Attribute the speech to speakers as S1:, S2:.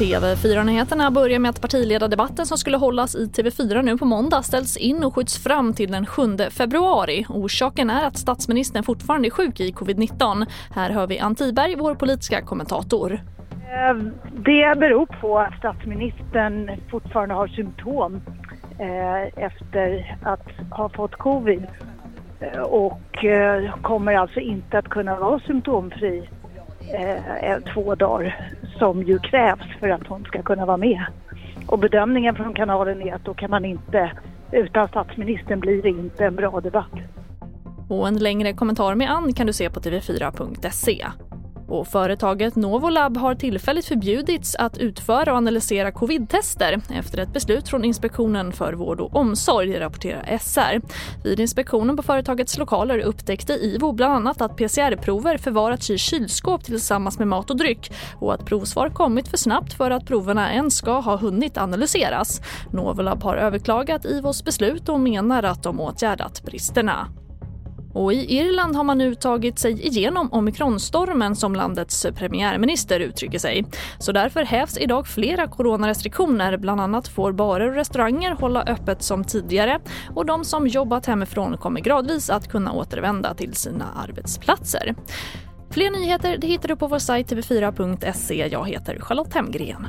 S1: TV4-nyheterna börjar med att partiledardebatten som skulle hållas i TV4 nu på måndag ställs in och skjuts fram till den 7 februari. Orsaken är att statsministern fortfarande är sjuk i covid-19. Här hör vi Ann Tiberg, vår politiska kommentator.
S2: Eh, det beror på att statsministern fortfarande har symptom eh, efter att ha fått covid Eh, och eh, kommer alltså inte att kunna vara symptomfri eh, två dagar som ju krävs för att hon ska kunna vara med. Och bedömningen från kanalen är att då kan man inte, utan statsministern blir det inte en bra debatt.
S1: Och en längre kommentar med Ann kan du se på tv4.se. Och företaget Novolab har tillfälligt förbjudits att utföra och analysera covid-tester efter ett beslut från Inspektionen för vård och omsorg, rapporterar SR. Vid inspektionen på företagets lokaler upptäckte IVO bland annat att PCR-prover förvarats i kylskåp tillsammans med mat och dryck och att provsvar kommit för snabbt för att proverna ens ska ha hunnit analyseras. Novolab har överklagat IVOs beslut och menar att de åtgärdat bristerna. Och I Irland har man nu tagit sig igenom omikronstormen som landets premiärminister uttrycker sig. Så därför hävs idag flera coronarestriktioner. Bland annat får barer och restauranger hålla öppet som tidigare och de som jobbat hemifrån kommer gradvis att kunna återvända till sina arbetsplatser. Fler nyheter det hittar du på vår sajt tv4.se. Jag heter Charlotte Hemgren.